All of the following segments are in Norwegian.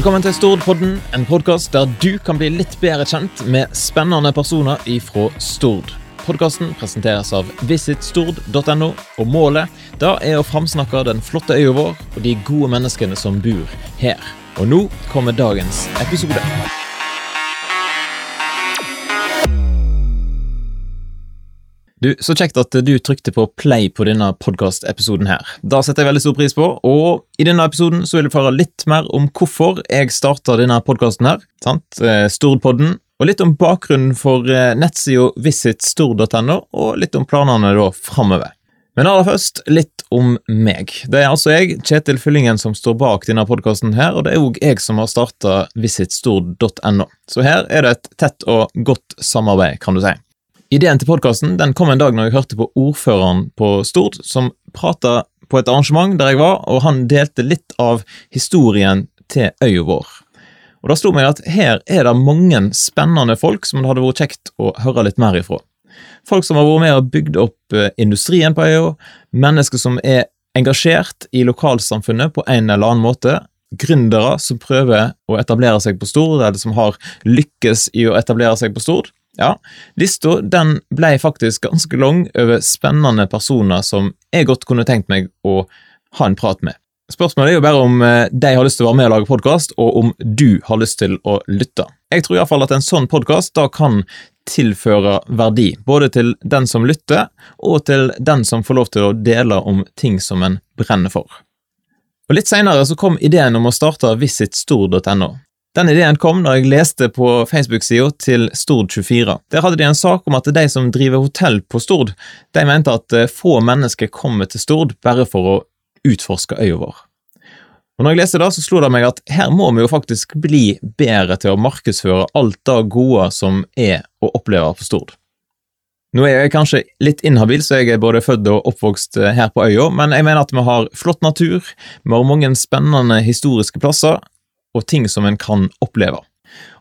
Velkommen til Stordpodden, en podkast der du kan bli litt bedre kjent med spennende personer ifra Stord. Podkasten presenteres av visitstord.no, og målet da er å framsnakke den flotte øya vår og de gode menneskene som bor her. Og nå kommer dagens episode. Du, Så kjekt at du trykte på play på denne podkastepisoden her. Da setter jeg veldig stor pris på, og i denne episoden så vil jeg få høre litt mer om hvorfor jeg starta denne podkasten her, sant? Eh, Stordpodden, og litt om bakgrunnen for eh, nettsida visitstord.no, og litt om planene da framover. Men aller først litt om meg. Det er altså jeg, Kjetil Fyllingen, som står bak denne podkasten her, og det er òg jeg som har starta visitstord.no. Så her er det et tett og godt samarbeid, kan du si. Ideen til podkasten kom en dag når jeg hørte på ordføreren på Stord, som prata på et arrangement der jeg var, og han delte litt av historien til øya vår. Og Da slo meg at her er det mange spennende folk som det hadde vært kjekt å høre litt mer ifra. Folk som har vært med og bygd opp eh, industrien på øya, mennesker som er engasjert i lokalsamfunnet på en eller annen måte, gründere som prøver å etablere seg på Stord, eller som har lykkes i å etablere seg på Stord, ja, lista den ble faktisk ganske lang over spennende personer som jeg godt kunne tenkt meg å ha en prat med. Spørsmålet er jo bare om eh, de har lyst til å være med og lage podkast, og om du har lyst til å lytte. Jeg tror iallfall at en sånn podkast da kan tilføre verdi, både til den som lytter, og til den som får lov til å dele om ting som en brenner for. Og Litt seinere kom ideen om å starte visitstor.no. Den ideen kom da jeg leste på Facebook-sida til Stord24. Der hadde de en sak om at de som driver hotell på Stord, de mente at eh, få mennesker kommer til Stord bare for å utforske øya vår. Og når jeg leste det, så slo det meg at her må vi jo faktisk bli bedre til å markedsføre alt det gode som er å oppleve på Stord. Nå er jeg kanskje litt inhabil, så jeg er både født og oppvokst eh, her på øya, men jeg mener at vi har flott natur, vi har mange spennende historiske plasser, og ting som en kan oppleve.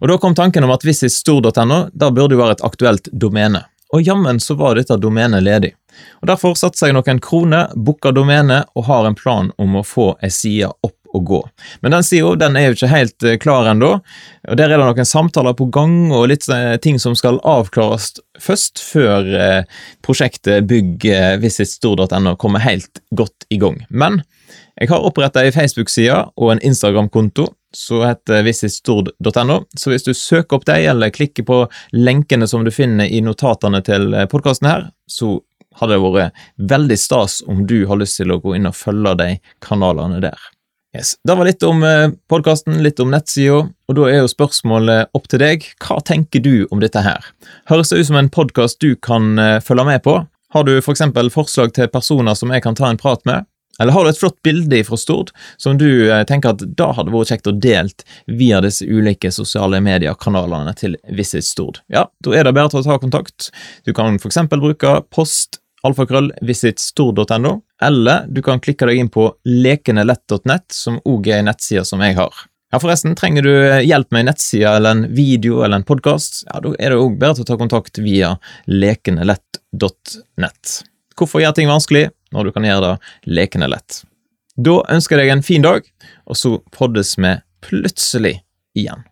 Og Da kom tanken om at visitstor.no da burde jo være et aktuelt domene, og jammen så var dette domenet ledig. Og Derfor satser jeg noen kroner, booker domenet og har en plan om å få ei side opp og gå. Men den sida er jo ikke helt eh, klar ennå. Der er det noen samtaler på gang og litt eh, ting som skal avklares først, før eh, prosjektet bygg visitstor.no kommer helt godt i gang. Men jeg har oppretta ei Facebook-side og en Instagram-konto som heter visitstord.no. Så hvis du søker opp dem, eller klikker på lenkene som du finner i notatene til podkasten her, så hadde det vært veldig stas om du har lyst til å gå inn og følge de kanalene der. Yes. Det var litt om eh, podkasten, litt om nettsida, og da er jo spørsmålet opp til deg. Hva tenker du om dette her? Høres det ut som en podkast du kan eh, følge med på? Har du f.eks. For forslag til personer som jeg kan ta en prat med? Eller har du et flott bilde fra Stord som du eh, tenker at da hadde vært kjekt å delt via disse ulike sosiale mediekanalene til Visit Stord? Ja, da er det bare til å ta kontakt. Du kan f.eks. bruke post alfakrøll visitstord.no, eller du kan klikke deg inn på lekenelett.nett, som òg er ei nettside som jeg har. Ja, forresten, trenger du hjelp med en nettside eller en video eller en podkast, ja, da er det òg bare til å ta kontakt via lekenelett.nett. Hvorfor gjøre ting vanskelig? Når du kan gjøre det lekende lett. Da ønsker jeg deg en fin dag, og så poddes vi plutselig igjen.